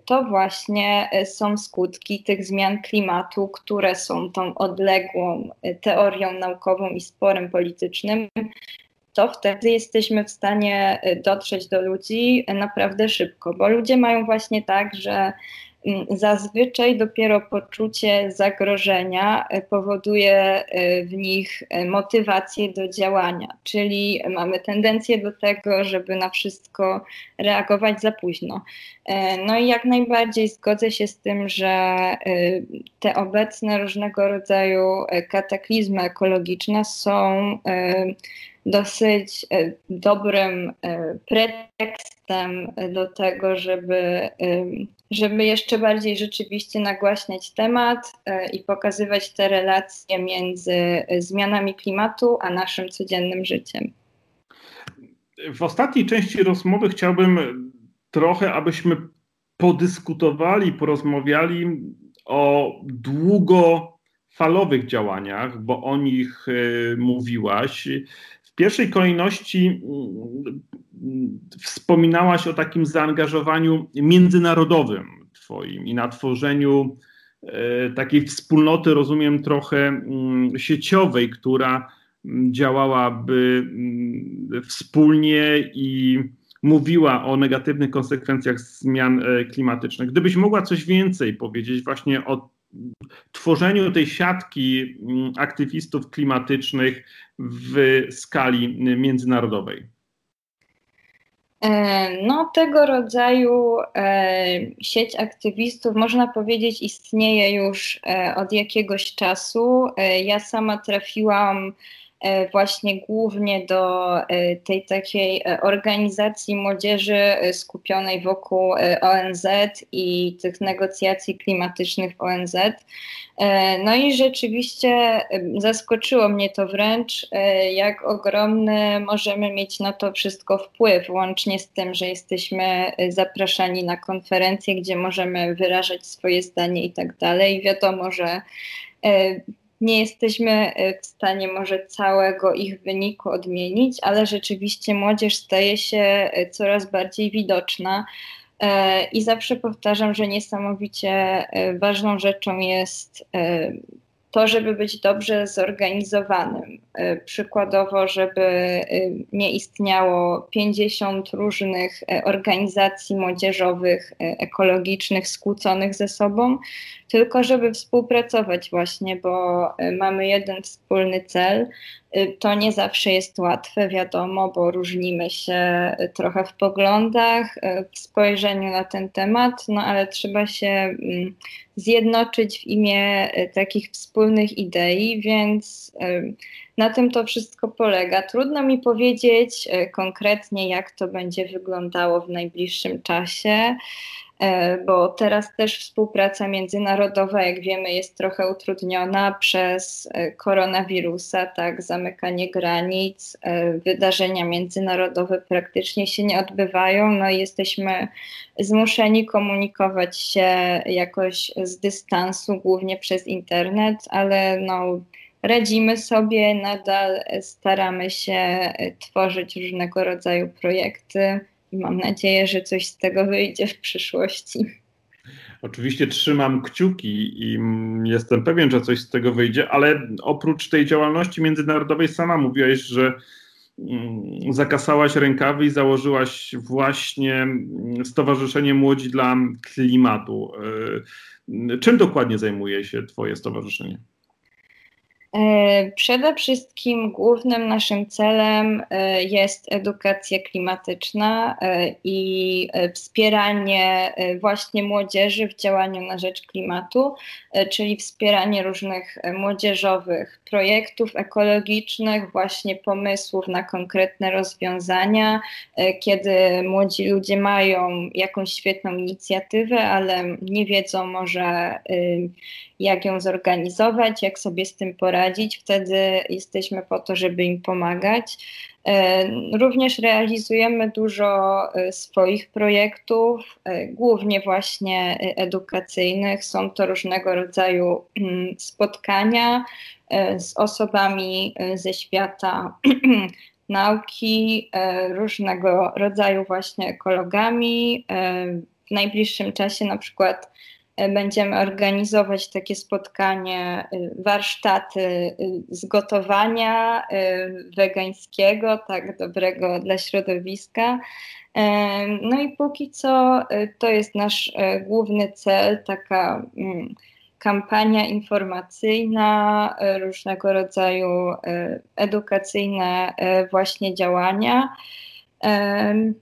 to właśnie są skutki tych zmian klimatu, które są tą odległą teorią naukową i sporem politycznym, to wtedy jesteśmy w stanie dotrzeć do ludzi naprawdę szybko, bo ludzie mają właśnie tak, że zazwyczaj dopiero poczucie zagrożenia e, powoduje e, w nich e, motywację do działania, czyli mamy tendencję do tego, żeby na wszystko reagować za późno. No i jak najbardziej zgodzę się z tym, że te obecne różnego rodzaju kataklizmy ekologiczne są dosyć dobrym pretekstem do tego, żeby żeby jeszcze bardziej rzeczywiście nagłaśniać temat e, i pokazywać te relacje między e, zmianami klimatu a naszym codziennym życiem. W ostatniej części rozmowy chciałbym trochę, abyśmy podyskutowali, porozmawiali o długofalowych działaniach, bo o nich e, mówiłaś. W pierwszej kolejności wspominałaś o takim zaangażowaniu międzynarodowym Twoim i na tworzeniu e, takiej wspólnoty, rozumiem, trochę mm, sieciowej, która mm, działałaby mm, wspólnie i mówiła o negatywnych konsekwencjach zmian e, klimatycznych. Gdybyś mogła coś więcej powiedzieć właśnie o tworzeniu tej siatki aktywistów klimatycznych w skali międzynarodowej. E, no, tego rodzaju e, sieć aktywistów, można powiedzieć, istnieje już e, od jakiegoś czasu. Ja sama trafiłam właśnie głównie do tej takiej organizacji młodzieży skupionej wokół ONZ i tych negocjacji klimatycznych w ONZ. E, no i rzeczywiście zaskoczyło mnie to wręcz, e, jak ogromny możemy mieć na to wszystko wpływ, łącznie z tym, że jesteśmy e, zapraszani na konferencje, gdzie możemy wyrażać swoje zdanie i tak dalej. Wiadomo, że nie jesteśmy w stanie może całego ich wyniku odmienić, ale rzeczywiście młodzież staje się coraz bardziej widoczna. E, I zawsze powtarzam, że niesamowicie e, ważną rzeczą jest e, to, żeby być dobrze zorganizowanym. Przykładowo, żeby nie istniało 50 różnych organizacji młodzieżowych, ekologicznych, skłóconych ze sobą, tylko żeby współpracować właśnie, bo mamy jeden wspólny cel, Y, to nie zawsze jest łatwe, wiadomo, bo różnimy się trochę w poglądach, y, w spojrzeniu na ten temat, no ale trzeba się mm, zjednoczyć w imię y, takich wspólnych idei, więc na tym to wszystko polega. Trudno mi powiedzieć konkretnie, jak to będzie wyglądało w najbliższym czasie. E, bo teraz też współpraca międzynarodowa, jak wiemy, jest trochę utrudniona przez e, koronawirusa, tak, zamykanie granic, e, wydarzenia międzynarodowe praktycznie się nie odbywają, no i jesteśmy zmuszeni komunikować się jakoś z dystansu, głównie przez internet, ale no radzimy sobie, nadal staramy się tworzyć różnego rodzaju projekty i mam nadzieję, że coś z tego wyjdzie w przyszłości. Oczywiście trzymam kciuki i jestem pewien, że coś z tego wyjdzie, ale oprócz tej działalności międzynarodowej sama mówiłaś, że mm, zakasałaś rękawy i założyłaś właśnie Stowarzyszenie Młodzi dla Klimatu. Y, czym dokładnie zajmuje się Twoje stowarzyszenie? E, przede wszystkim głównym naszym celem e, jest edukacja klimatyczna e, i wspieranie właśnie młodzieży w działaniu na rzecz klimatu, czyli wspieranie różnych młodzieżowych projektów ekologicznych, właśnie pomysłów na konkretne rozwiązania, kiedy młodzi ludzie mają jakąś świetną inicjatywę, ale nie wiedzą może jak ją zorganizować, jak sobie z tym poradzić. Wtedy jesteśmy po to, żeby im pomagać. E, również realizujemy dużo e, swoich projektów, e, głównie właśnie edukacyjnych. Są to różnego rodzaju mm, spotkania z osobami ze świata nauki, różnego rodzaju właśnie ekologami. W najbliższym czasie na przykład będziemy organizować takie spotkanie, warsztaty z gotowania wegańskiego, tak dobrego dla środowiska. No i póki co to jest nasz główny cel, taka mm, kampania informacyjna, e, różnego rodzaju e, edukacyjne e, właśnie działania.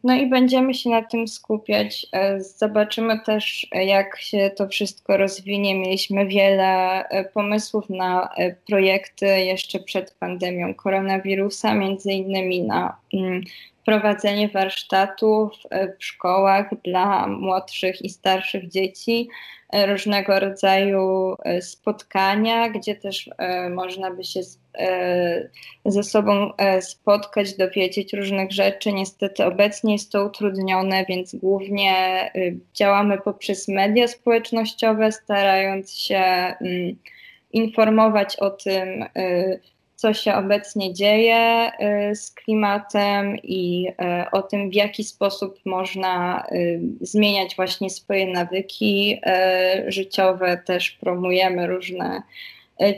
No i będziemy się na tym skupiać. Zobaczymy też, jak się to wszystko rozwinie. Mieliśmy wiele pomysłów na projekty jeszcze przed pandemią koronawirusa, między innymi na mm, prowadzenie warsztatów w szkołach dla młodszych i starszych dzieci, różnego rodzaju e, spotkania, gdzie też e, można by się e, ze sobą spotkać, dowiedzieć różnych rzeczy. Niestety obecnie jest to utrudnione, więc głównie działamy poprzez media społecznościowe, starając się mm, informować o tym, co się obecnie dzieje y, z klimatem i y, o tym, w jaki sposób można y, zmieniać właśnie swoje nawyki życiowe. Też promujemy różne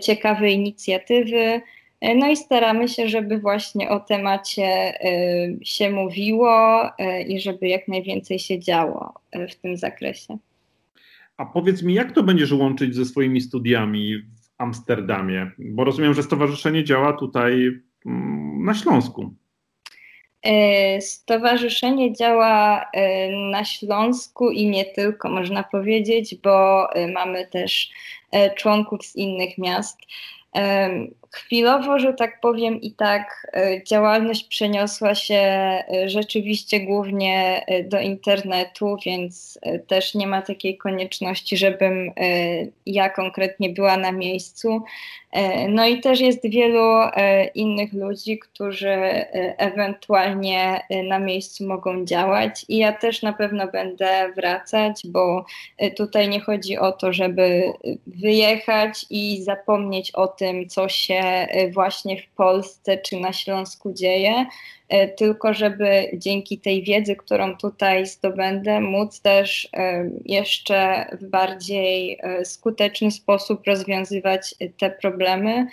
ciekawe inicjatywy. No i staramy się, żeby właśnie o temacie się mówiło i żeby jak najwięcej się działo w tym zakresie. A powiedz mi, jak to będziesz łączyć ze swoimi studiami Amsterdamie? Bo rozumiem, że stowarzyszenie działa tutaj mm, na Śląsku. E, stowarzyszenie działa e, na Śląsku i nie tylko, można powiedzieć, bo e, mamy też członków z innych miast. Chwilowo, że tak powiem, i tak e, działalność przeniosła się e, rzeczywiście głównie e, do internetu, więc też nie ma takiej konieczności, żebym ja konkretnie była na miejscu. No i też jest wielu innych ludzi, którzy ewentualnie na miejscu mogą działać, i ja też na pewno będę wracać, bo tutaj nie chodzi o to, żeby wyjechać i zapomnieć o tym, co się E, właśnie w Polsce czy na Śląsku dzieje, e, tylko żeby dzięki tej wiedzy, którą tutaj zdobędę, móc też e, jeszcze w bardziej skuteczny sposób rozwiązywać te problemy,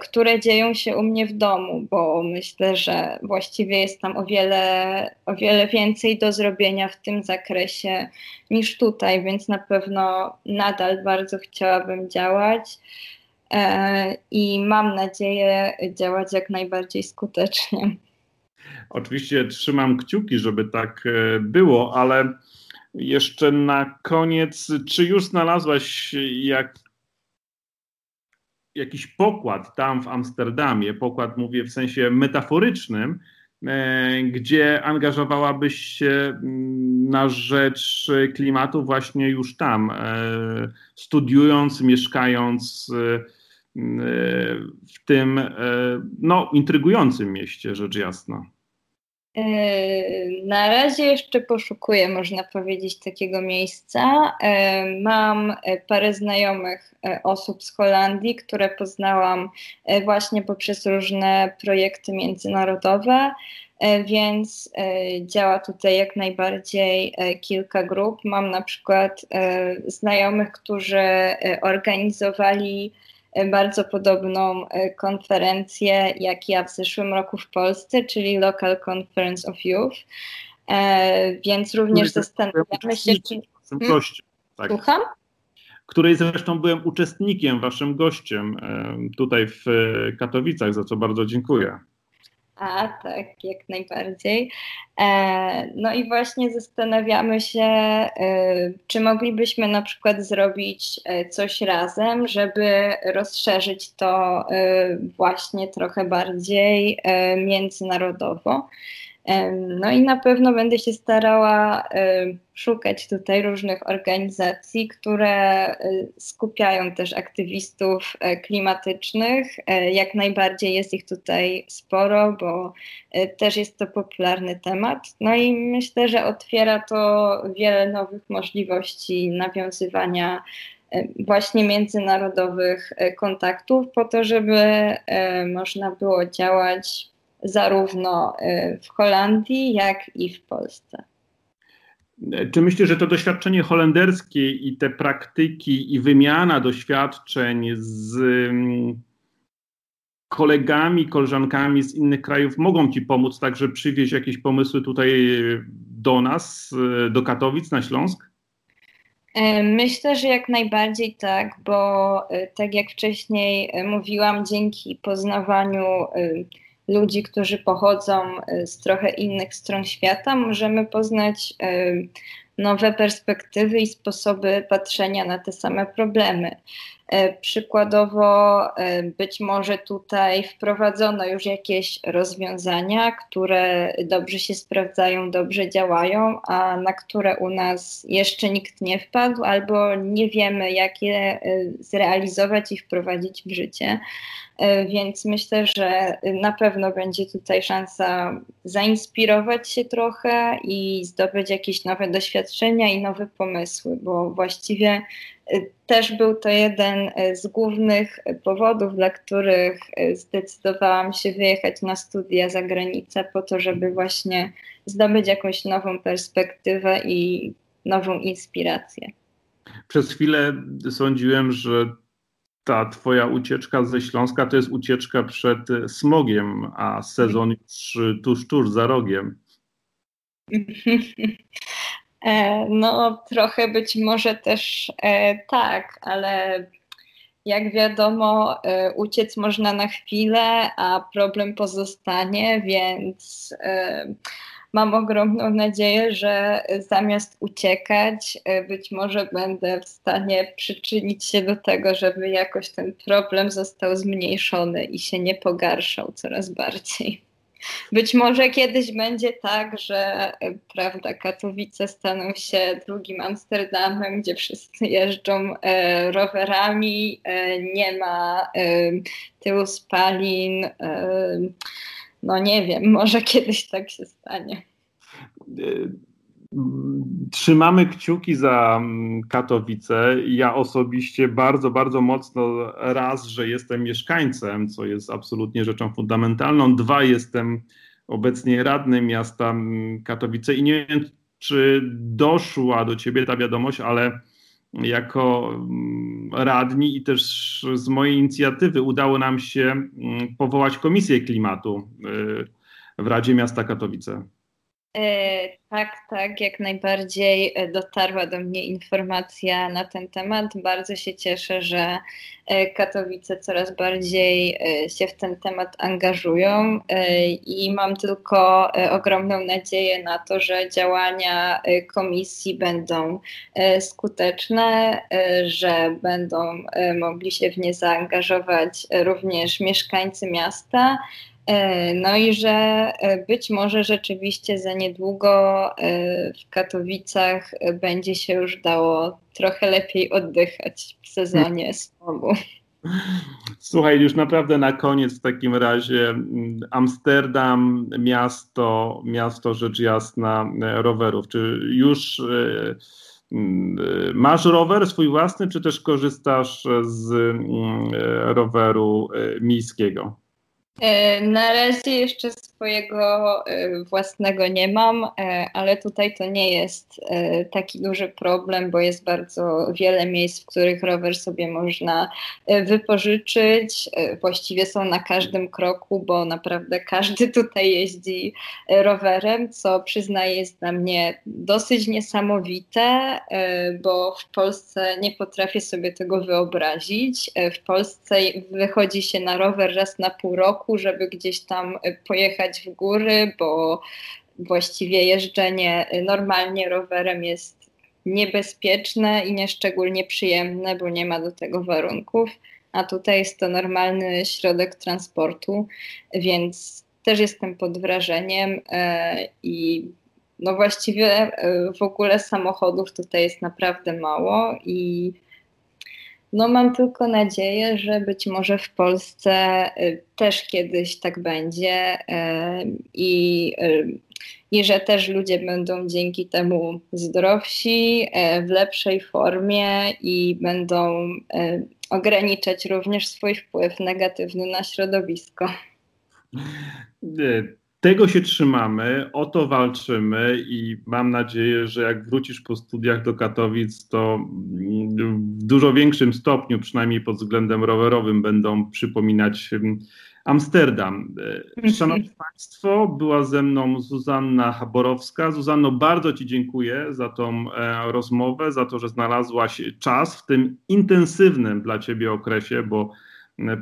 które dzieją się u mnie w domu, bo myślę, że właściwie jest tam o wiele, o wiele więcej do zrobienia w tym zakresie niż tutaj, więc na pewno nadal bardzo chciałabym działać. E, i mam nadzieję działać jak najbardziej skutecznie. Oczywiście trzymam kciuki, żeby tak e, było, ale jeszcze na koniec, czy już znalazłaś jak, jakiś pokład tam w Amsterdamie? Pokład mówię w sensie metaforycznym, e, gdzie angażowałabyś się mm, na rzecz klimatu właśnie już tam, studiując, mieszkając w tym e, no, intrygującym mieście, rzecz jasna? E, na razie jeszcze poszukuję, można powiedzieć, takiego miejsca. Mam parę znajomych osób z Holandii, które poznałam właśnie poprzez różne projekty międzynarodowe, więc działa tutaj jak najbardziej kilka grup. Mam na przykład znajomych, którzy organizowali bardzo podobną e, konferencję jak ja w zeszłym roku w Polsce, czyli Local Conference of Youth. E, więc również zastanawiamy się, czy. Hmm? Tak. Słucham? Której zresztą byłem uczestnikiem, waszym gościem e, tutaj w Katowicach, za co bardzo dziękuję. A, tak, jak najbardziej. E, no i właśnie zastanawiamy się, e, czy moglibyśmy na przykład zrobić e, coś razem, żeby rozszerzyć to właśnie trochę bardziej międzynarodowo. No i na pewno będę się starała szukać tutaj różnych organizacji, które skupiają też aktywistów e, klimatycznych. E, jak najbardziej jest ich tutaj sporo, bo e, też jest to popularny temat. No i myślę, że otwiera to wiele nowych możliwości nawiązywania właśnie międzynarodowych kontaktów, po to, żeby można było działać zarówno y, w Holandii, jak i w Polsce. Czy myślisz, że to doświadczenie holenderskie i te praktyki i wymiana doświadczeń z mm, kolegami, koleżankami z innych krajów mogą Ci pomóc także przywieźć jakieś pomysły tutaj do nas, do Katowic na Śląsk? Myślę, że jak najbardziej tak, bo tak jak wcześniej mówiłam, dzięki poznawaniu ludzi, którzy pochodzą z trochę innych stron świata, możemy poznać nowe perspektywy i sposoby patrzenia na te same problemy. E, przykładowo, e, być może tutaj wprowadzono już jakieś rozwiązania, które dobrze się sprawdzają, dobrze działają, a na które u nas jeszcze nikt nie wpadł, albo nie wiemy, jak je e, zrealizować i wprowadzić w życie. Więc myślę, że na pewno będzie tutaj szansa zainspirować się trochę i zdobyć jakieś nowe doświadczenia i nowe pomysły, bo właściwie też był to jeden z głównych powodów, dla których zdecydowałam się wyjechać na studia za granicę, po to, żeby właśnie zdobyć jakąś nową perspektywę i nową inspirację. Przez chwilę sądziłem, że ta twoja ucieczka ze Śląska to jest ucieczka przed smogiem, a sezon już tuż, tuż za rogiem. E, no, trochę być może też e, tak, ale jak wiadomo, e, uciec można na chwilę, a problem pozostanie, więc mam ogromną nadzieję, że zamiast uciekać, być może będę w stanie przyczynić się do tego, żeby jakoś ten problem został zmniejszony i się nie pogarszał coraz bardziej. Być może kiedyś będzie tak, że e, prawda, Katowice staną się drugim Amsterdamem, gdzie wszyscy jeżdżą e, rowerami, e, nie ma e, spalin. E, no nie wiem, może kiedyś tak się stanie. Trzymamy kciuki za mm, Katowice. Ja osobiście bardzo, bardzo mocno raz, że jestem mieszkańcem, co jest absolutnie rzeczą fundamentalną. Dwa, jestem obecnie radnym miasta mm, Katowice i nie wiem, czy doszła do ciebie ta wiadomość, ale jako mm, radni i też z mojej inicjatywy udało nam się powołać Komisję Klimatu y, w Radzie Miasta Katowice. E, tak, tak, jak najbardziej e, dotarła do mnie informacja na ten temat. Bardzo się cieszę, że e, Katowice coraz bardziej się w ten temat angażują i mam tylko ogromną nadzieję na to, że działania komisji będą skuteczne, że będą mogli się w nie zaangażować również mieszkańcy miasta no i że e, być może rzeczywiście za niedługo e, w Katowicach będzie się już dało trochę lepiej oddychać w sezonie smogu. Słuchaj, już naprawdę na koniec w takim razie mm, Amsterdam, miasto, miasto rzecz jasna rowerów. Czy już mm, masz rower swój własny, czy też korzystasz z mm, roweru miejskiego? E, na razie jeszcze swojego e, własnego nie mam, e, ale tutaj to nie jest taki duży problem, bo jest bardzo wiele miejsc, w których rower sobie można wypożyczyć. Właściwie są na każdym kroku, bo naprawdę każdy tutaj jeździ rowerem, co przyznaję jest dla mnie dosyć niesamowite, bo w Polsce nie potrafię sobie tego wyobrazić. W Polsce wychodzi się na rower raz na pół roku, żeby gdzieś tam pojechać w góry, bo właściwie jeżdżenie normalnie rowerem jest niebezpieczne i nieszczególnie przyjemne, bo nie ma do tego warunków, a tutaj jest to normalny środek transportu, więc też jestem pod wrażeniem e, i no właściwie w ogóle samochodów tutaj jest naprawdę mało i no mam tylko nadzieję, że być może w Polsce y, też kiedyś tak będzie y, i, y, i że też ludzie będą dzięki temu zdrowsi, w lepszej formie i będą ograniczać również swój wpływ negatywny na środowisko. Tego się trzymamy, o to walczymy i mam nadzieję, że jak wrócisz po studiach do Katowic, to w dużo większym stopniu, przynajmniej pod względem rowerowym, będą przypominać Amsterdam. Mhm. Szanowni Państwo, była ze mną Zuzanna Haborowska. Zuzanno, bardzo Ci dziękuję za tą e, rozmowę, za to, że znalazłaś czas w tym intensywnym dla Ciebie okresie, bo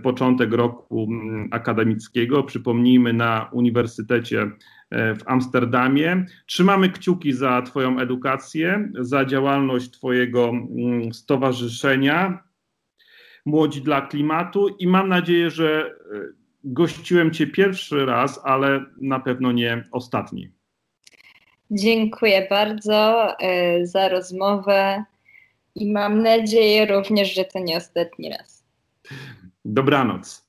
początek roku akademickiego, przypomnijmy, na Uniwersytecie e, w Amsterdamie. Trzymamy kciuki za Twoją edukację, za działalność Twojego stowarzyszenia. Młodzi dla Klimatu i mam nadzieję, że gościłem Cię pierwszy raz, ale na pewno nie ostatni. Dziękuję bardzo e, za rozmowę i mam nadzieję również, że to nie ostatni raz. Dobranoc.